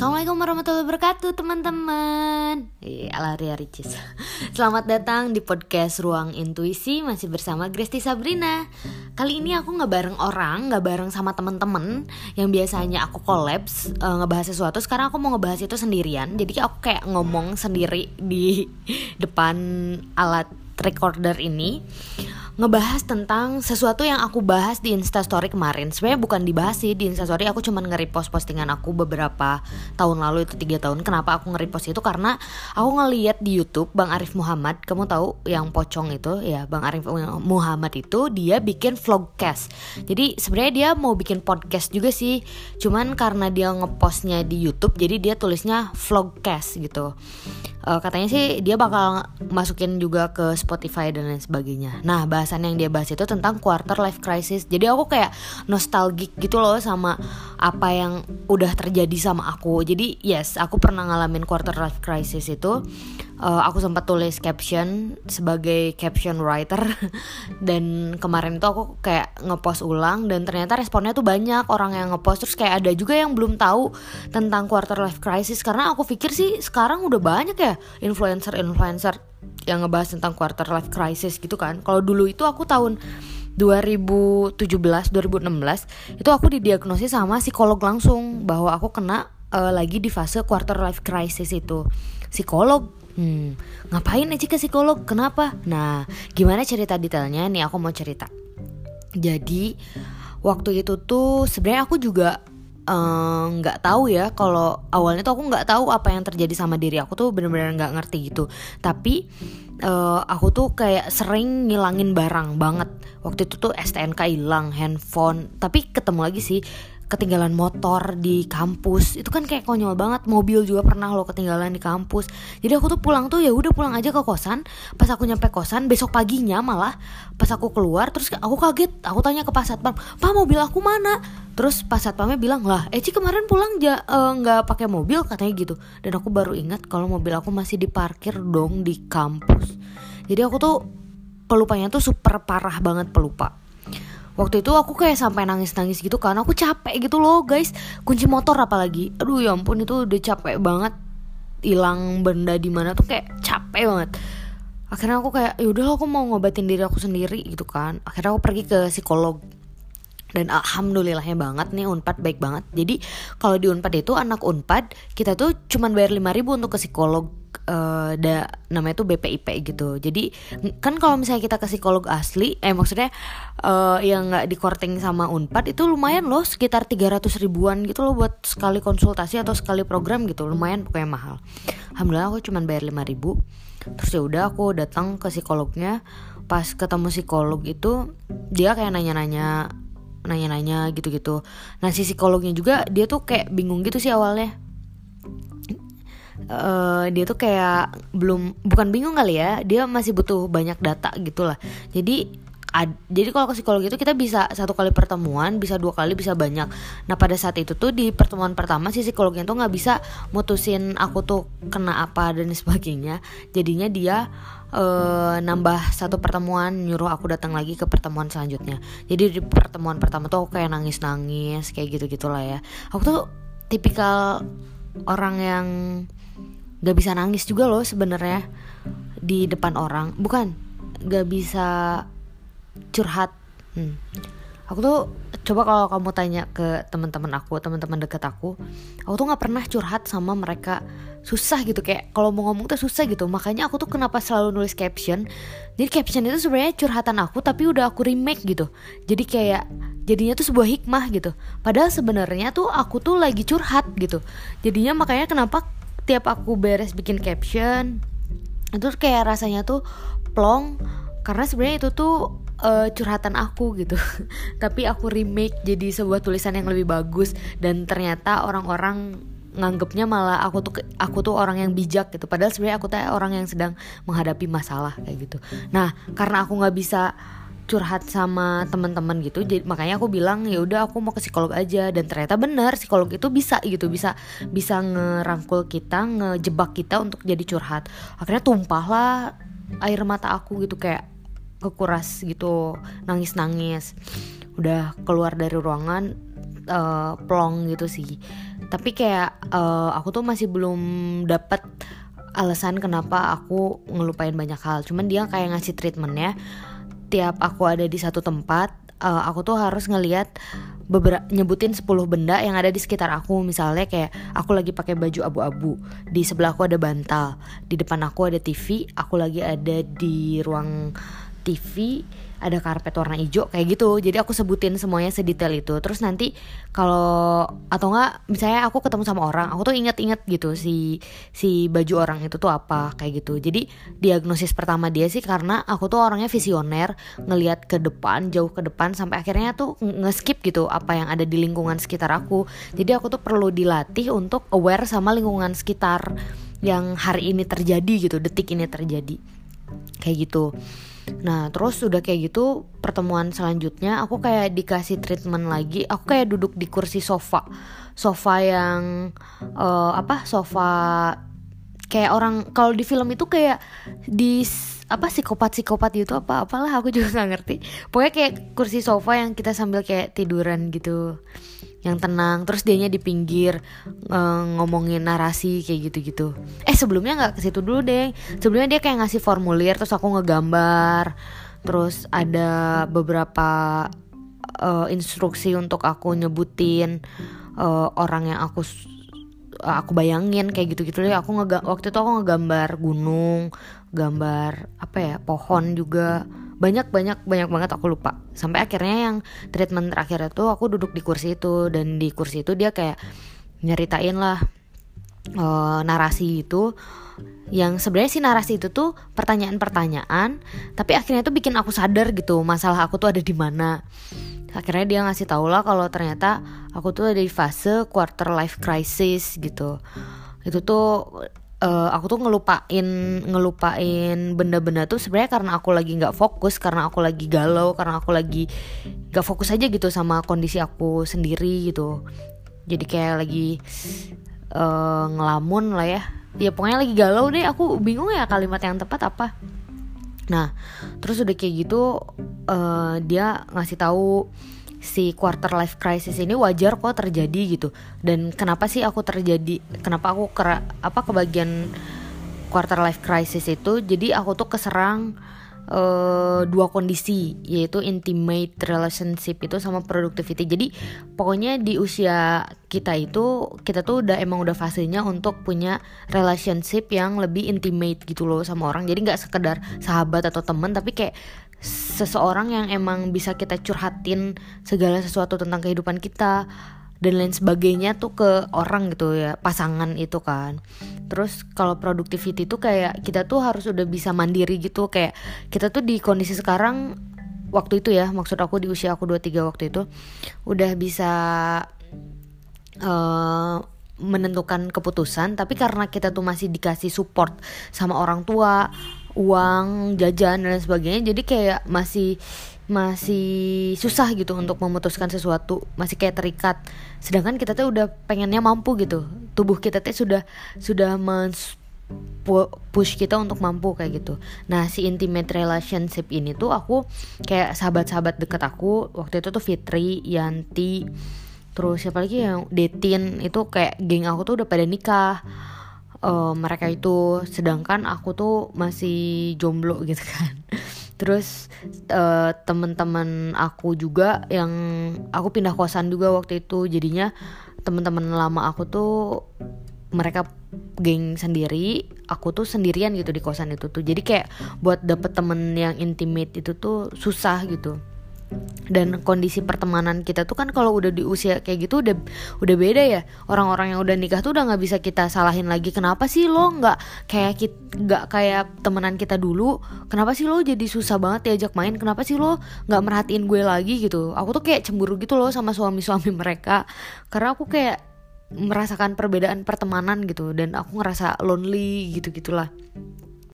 Assalamualaikum warahmatullahi wabarakatuh teman-teman. Iya lari Ricis. Selamat datang di podcast Ruang Intuisi Masih bersama Gresti Sabrina. Kali ini aku nggak bareng orang Nggak bareng sama teman-teman Yang biasanya aku kolaps uh, Ngebahas sesuatu. Sekarang aku mau ngebahas itu sendirian. Jadi aku kayak ngomong sendiri Di depan alat recorder ini ngebahas tentang sesuatu yang aku bahas di Instastory kemarin. Sebenarnya bukan dibahas sih di Instastory, aku cuman nge-repost postingan aku beberapa tahun lalu itu tiga tahun. Kenapa aku nge-repost itu? Karena aku ngeliat di YouTube Bang Arif Muhammad, kamu tahu yang pocong itu ya, Bang Arif Muhammad itu dia bikin vlogcast. Jadi sebenarnya dia mau bikin podcast juga sih, cuman karena dia ngepostnya di YouTube, jadi dia tulisnya vlogcast gitu uh, katanya sih dia bakal masukin juga ke Spotify dan lain sebagainya. Nah bahasan yang dia bahas itu tentang quarter life crisis. Jadi aku kayak nostalgic gitu loh sama apa yang udah terjadi sama aku. Jadi yes aku pernah ngalamin quarter life crisis itu. Uh, aku sempat tulis caption sebagai caption writer. Dan kemarin itu aku kayak ngepost ulang dan ternyata responnya tuh banyak orang yang ngepost. Terus kayak ada juga yang belum tahu tentang quarter life crisis. Karena aku pikir sih sekarang udah banyak ya influencer-influencer yang ngebahas tentang quarter life crisis gitu kan. Kalau dulu itu aku tahun 2017 2016 itu aku didiagnosis sama psikolog langsung bahwa aku kena uh, lagi di fase quarter life crisis itu psikolog Hmm, ngapain aja ke psikolog? Kenapa? Nah, gimana cerita detailnya? Nih aku mau cerita. Jadi waktu itu tuh sebenarnya aku juga nggak uh, tahu ya kalau awalnya tuh aku nggak tahu apa yang terjadi sama diri aku tuh bener-bener nggak ngerti gitu. Tapi uh, aku tuh kayak sering ngilangin barang banget. Waktu itu tuh STNK hilang, handphone. Tapi ketemu lagi sih ketinggalan motor di kampus. Itu kan kayak konyol banget. Mobil juga pernah lo ketinggalan di kampus. Jadi aku tuh pulang tuh ya udah pulang aja ke kosan. Pas aku nyampe kosan besok paginya malah pas aku keluar terus aku kaget. Aku tanya ke pas satpam pak mobil aku mana? Terus pas satpamnya bilang lah Eci kemarin pulang eh, nggak uh, pakai mobil katanya gitu. Dan aku baru ingat kalau mobil aku masih diparkir dong di kampus. Jadi aku tuh pelupanya tuh super parah banget pelupa waktu itu aku kayak sampai nangis-nangis gitu kan. Aku capek gitu loh guys. Kunci motor apalagi. Aduh ya ampun itu udah capek banget. Hilang benda di mana tuh kayak capek banget. Akhirnya aku kayak yaudah aku mau ngobatin diri aku sendiri gitu kan. Akhirnya aku pergi ke psikolog dan alhamdulillahnya banget nih Unpad baik banget. Jadi kalau di Unpad itu anak Unpad kita tuh cuman bayar 5000 untuk ke psikolog uh, da namanya tuh BPIP gitu. Jadi kan kalau misalnya kita ke psikolog asli eh maksudnya uh, yang nggak di korting sama Unpad itu lumayan loh sekitar 300 ribuan gitu loh buat sekali konsultasi atau sekali program gitu. Lumayan pokoknya mahal. Alhamdulillah aku cuman bayar 5000 terus ya udah aku datang ke psikolognya. Pas ketemu psikolog itu dia kayak nanya-nanya nanya-nanya gitu-gitu. Nah si psikolognya juga dia tuh kayak bingung gitu sih awalnya. Uh, dia tuh kayak belum bukan bingung kali ya dia masih butuh banyak data gitulah. Jadi ad, jadi kalau ke psikolog itu kita bisa satu kali pertemuan bisa dua kali bisa banyak. Nah pada saat itu tuh di pertemuan pertama si psikolognya tuh nggak bisa mutusin aku tuh kena apa dan sebagainya. Jadinya dia uh, nambah satu pertemuan nyuruh aku datang lagi ke pertemuan selanjutnya. Jadi di pertemuan pertama tuh aku kayak nangis nangis kayak gitu gitulah ya. Aku tuh tipikal orang yang gak bisa nangis juga loh sebenarnya di depan orang. Bukan gak bisa curhat. Hmm. aku tuh coba kalau kamu tanya ke teman-teman aku teman-teman deket aku aku tuh nggak pernah curhat sama mereka. Susah gitu kayak kalau mau ngomong tuh susah gitu. Makanya aku tuh kenapa selalu nulis caption. Jadi caption itu sebenarnya curhatan aku tapi udah aku remake gitu. Jadi kayak jadinya tuh sebuah hikmah gitu. Padahal sebenarnya tuh aku tuh lagi curhat gitu. Jadinya makanya kenapa tiap aku beres bikin caption itu kayak rasanya tuh plong. Karena sebenarnya itu tuh uh, curhatan aku gitu. Tapi aku remake jadi sebuah tulisan yang lebih bagus. Dan ternyata orang-orang nganggepnya malah aku tuh aku tuh orang yang bijak gitu. Padahal sebenarnya aku tuh orang yang sedang menghadapi masalah kayak gitu. Nah karena aku nggak bisa curhat sama teman-teman gitu jadi makanya aku bilang ya udah aku mau ke psikolog aja. Dan ternyata benar psikolog itu bisa gitu bisa bisa ngerangkul kita ngejebak kita untuk jadi curhat. Akhirnya tumpahlah air mata aku gitu kayak kekuras gitu nangis nangis udah keluar dari ruangan uh, plong gitu sih. Tapi kayak uh, aku tuh masih belum dapat alasan kenapa aku ngelupain banyak hal. Cuman dia kayak ngasih treatmentnya. Tiap aku ada di satu tempat uh, aku tuh harus ngelihat beberapa nyebutin 10 benda yang ada di sekitar aku. Misalnya kayak aku lagi pakai baju abu-abu. Di sebelah aku ada bantal di depan aku ada TV aku lagi ada di ruang TV ada karpet warna hijau kayak gitu. Jadi aku sebutin semuanya sedetail itu. Terus nanti kalau atau enggak misalnya aku ketemu sama orang aku tuh inget-inget gitu si si baju orang itu tuh apa kayak gitu. Jadi diagnosis pertama dia sih karena aku tuh orangnya visioner ngelihat ke depan jauh ke depan sampai akhirnya tuh ngeskip gitu apa yang ada di lingkungan sekitar aku. Jadi aku tuh perlu dilatih untuk aware sama lingkungan sekitar yang hari ini terjadi gitu detik ini terjadi. Kayak gitu Nah terus udah kayak gitu pertemuan selanjutnya aku kayak dikasih treatment lagi. Aku kayak duduk di kursi sofa. Sofa yang uh, apa sofa kayak orang kalau di film itu kayak di apa psikopat psikopat gitu apa apalah aku juga nggak ngerti. Pokoknya kayak kursi sofa yang kita sambil kayak tiduran gitu yang tenang terus dianya di pinggir uh, ngomongin narasi kayak gitu-gitu. Eh sebelumnya nggak ke situ dulu deh. Sebelumnya dia kayak ngasih formulir terus aku ngegambar. Terus ada beberapa uh, instruksi untuk aku nyebutin uh, orang yang aku aku bayangin kayak gitu-gitu deh. Aku waktu itu aku ngegambar gunung gambar apa ya pohon juga banyak banyak banyak banget aku lupa. Sampai akhirnya yang treatment terakhir itu aku duduk di kursi itu. Dan di kursi itu dia kayak nyeritain lah uh, narasi itu. Yang sebenarnya sih narasi itu tuh pertanyaan-pertanyaan tapi akhirnya tuh bikin aku sadar gitu masalah aku tuh ada di mana. Akhirnya dia ngasih tau lah kalau ternyata aku tuh ada di fase quarter life crisis gitu. Itu tuh uh, aku tuh ngelupain ngelupain benda-benda tuh sebenarnya karena aku lagi nggak fokus karena aku lagi galau karena aku lagi nggak fokus aja gitu sama kondisi aku sendiri gitu. Jadi kayak lagi uh, ngelamun lah ya. Ya pokoknya lagi galau deh. Aku bingung ya kalimat yang tepat apa. Nah terus udah kayak gitu uh, dia ngasih tahu si quarter life crisis ini wajar kok terjadi gitu. Dan kenapa sih aku terjadi kenapa aku ke apa kebagian quarter life crisis itu? Jadi aku tuh keserang uh, dua kondisi yaitu intimate relationship itu sama productivity. Jadi pokoknya di usia kita itu kita tuh udah emang udah fasenya untuk punya relationship yang lebih intimate gitu loh sama orang. Jadi nggak sekedar sahabat atau temen tapi kayak seseorang yang emang bisa kita curhatin segala sesuatu tentang kehidupan kita dan lain sebagainya tuh ke orang gitu ya pasangan itu kan. Terus kalau productivity tuh kayak kita tuh harus udah bisa mandiri gitu kayak kita tuh di kondisi sekarang waktu itu ya maksud aku di usia aku 23 waktu itu udah bisa uh, menentukan keputusan tapi karena kita tuh masih dikasih support sama orang tua uang jajan dan sebagainya. Jadi kayak masih masih susah gitu untuk memutuskan sesuatu. Masih kayak terikat. Sedangkan kita tuh udah pengennya mampu gitu. Tubuh kita tuh sudah sudah mens push kita untuk mampu kayak gitu. Nah si intimate relationship ini tuh aku kayak sahabat-sahabat deket aku. Waktu itu tuh Fitri, Yanti, terus siapa lagi yang Detin. Itu kayak geng aku tuh udah pada nikah uh, mereka itu sedangkan aku tuh masih jomblo gitu kan. Terus uh, teman-teman aku juga yang aku pindah kosan juga waktu itu. Jadinya teman-teman lama aku tuh mereka geng sendiri. Aku tuh sendirian gitu di kosan itu tuh. Jadi kayak buat dapet temen yang intimate itu tuh susah gitu dan kondisi pertemanan kita tuh kan kalau udah di usia kayak gitu udah udah beda ya. Orang-orang yang udah nikah tuh udah nggak bisa kita salahin lagi. Kenapa sih lo nggak kayak nggak kayak temenan kita dulu? Kenapa sih lo jadi susah banget diajak main? Kenapa sih lo nggak merhatiin gue lagi gitu? Aku tuh kayak cemburu gitu loh sama suami-suami mereka. Karena aku kayak merasakan perbedaan pertemanan gitu. Dan aku ngerasa lonely gitu gitulah